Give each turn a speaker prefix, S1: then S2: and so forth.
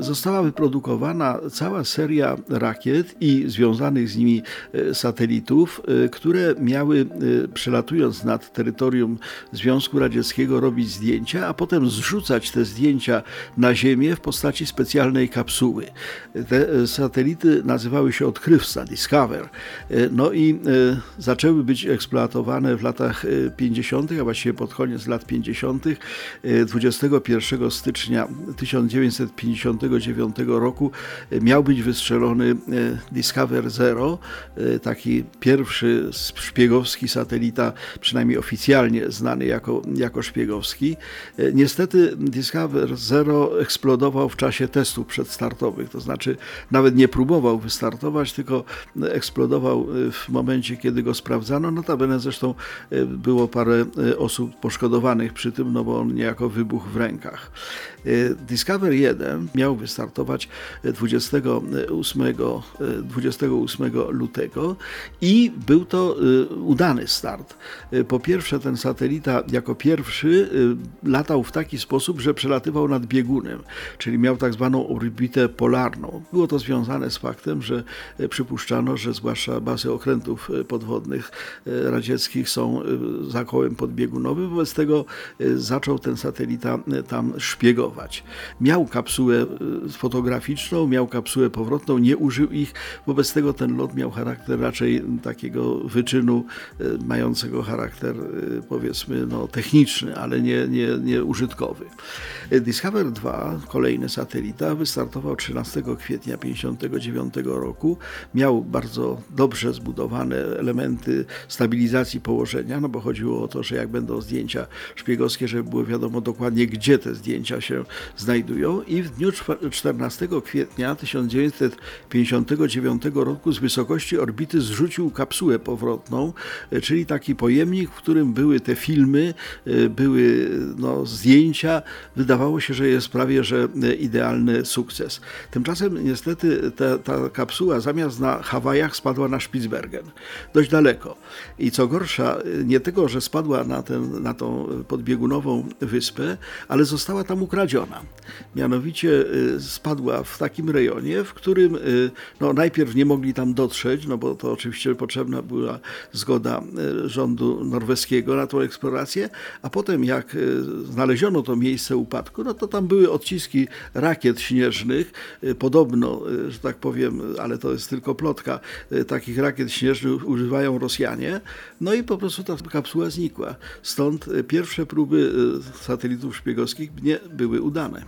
S1: Została wyprodukowana cała seria rakiet i związanych z nimi e, satelitów, e, które miały, e, przelatując nad terytorium Związku Radzieckiego, robić zdjęcia, a potem zrzucać te zdjęcia na Ziemię w postaci specjalnej kapsuły. Te satelity nazywały się odkrywca, Discover. No i zaczęły być eksploatowane w latach 50., a właściwie pod koniec lat 50., 21 stycznia 1950 1949 roku e, miał być wystrzelony e, Discover Zero, e, taki pierwszy szpiegowski satelita, przynajmniej oficjalnie znany jako, jako szpiegowski. Niestety Discover Zero eksplodował w czasie testów przedstartowych, to znaczy nawet nie próbował wystartować, tylko eksplodował w momencie, kiedy go sprawdzano. Notabene zresztą było parę osób poszkodowanych przy tym, no bo on niejako wybuchł w rękach. Discover 1 miał wystartować 28, 28 lutego i był to y, udany start. Po pierwsze, ten satelita jako pierwszy latał w taki sposób, że przelatywał nad biegunem, czyli miał tak zwaną orbitę polarną. Było to związane z faktem, że przypuszczano, że zwłaszcza bazy okrętów podwodnych radzieckich są za kołem podbiegunowym, wobec tego zaczął ten satelita tam szpiegować. Miał kapsułę fotograficzną, miał kapsułę powrotną, nie użył ich, wobec tego ten lot miał charakter raczej takiego wyczynu e, mającego charakter e, powiedzmy no, techniczny, ale nie, nie, nie użytkowy. E, Discover 2, kolejny satelita, wystartował 13 kwietnia 1959 roku. Miał bardzo dobrze zbudowane elementy stabilizacji położenia, no bo chodziło o to, że jak będą zdjęcia szpiegowskie, żeby było wiadomo dokładnie, gdzie te zdjęcia się znajdują i w dniu 14 kwietnia 1959 roku z wysokości orbity zrzucił kapsułę powrotną, e, czyli taki pojemnik, w którym były te filmy, e, były no, zdjęcia. Wydawało się, że jest prawie że e, idealny sukces. Tymczasem niestety ta, ta kapsuła zamiast na Hawajach spadła na Spitsbergen, dość daleko. I co gorsza, nie tylko, że spadła na, ten, na tą podbiegunową wyspę, ale została tam ukradziona. Mianowicie spadła w takim rejonie, w którym y, no, najpierw nie mogli tam dotrzeć, no bo to oczywiście potrzebna była zgoda y, rządu norweskiego na tą eksplorację, a potem jak y, znaleziono to miejsce upadku, no to tam były odciski rakiet śnieżnych, podobno, że tak powiem, ale to jest tylko plotka, takich rakiet śnieżnych używają Rosjanie, no i po prostu ta kapsuła znikła. Stąd pierwsze próby satelitów szpiegowskich nie były udane.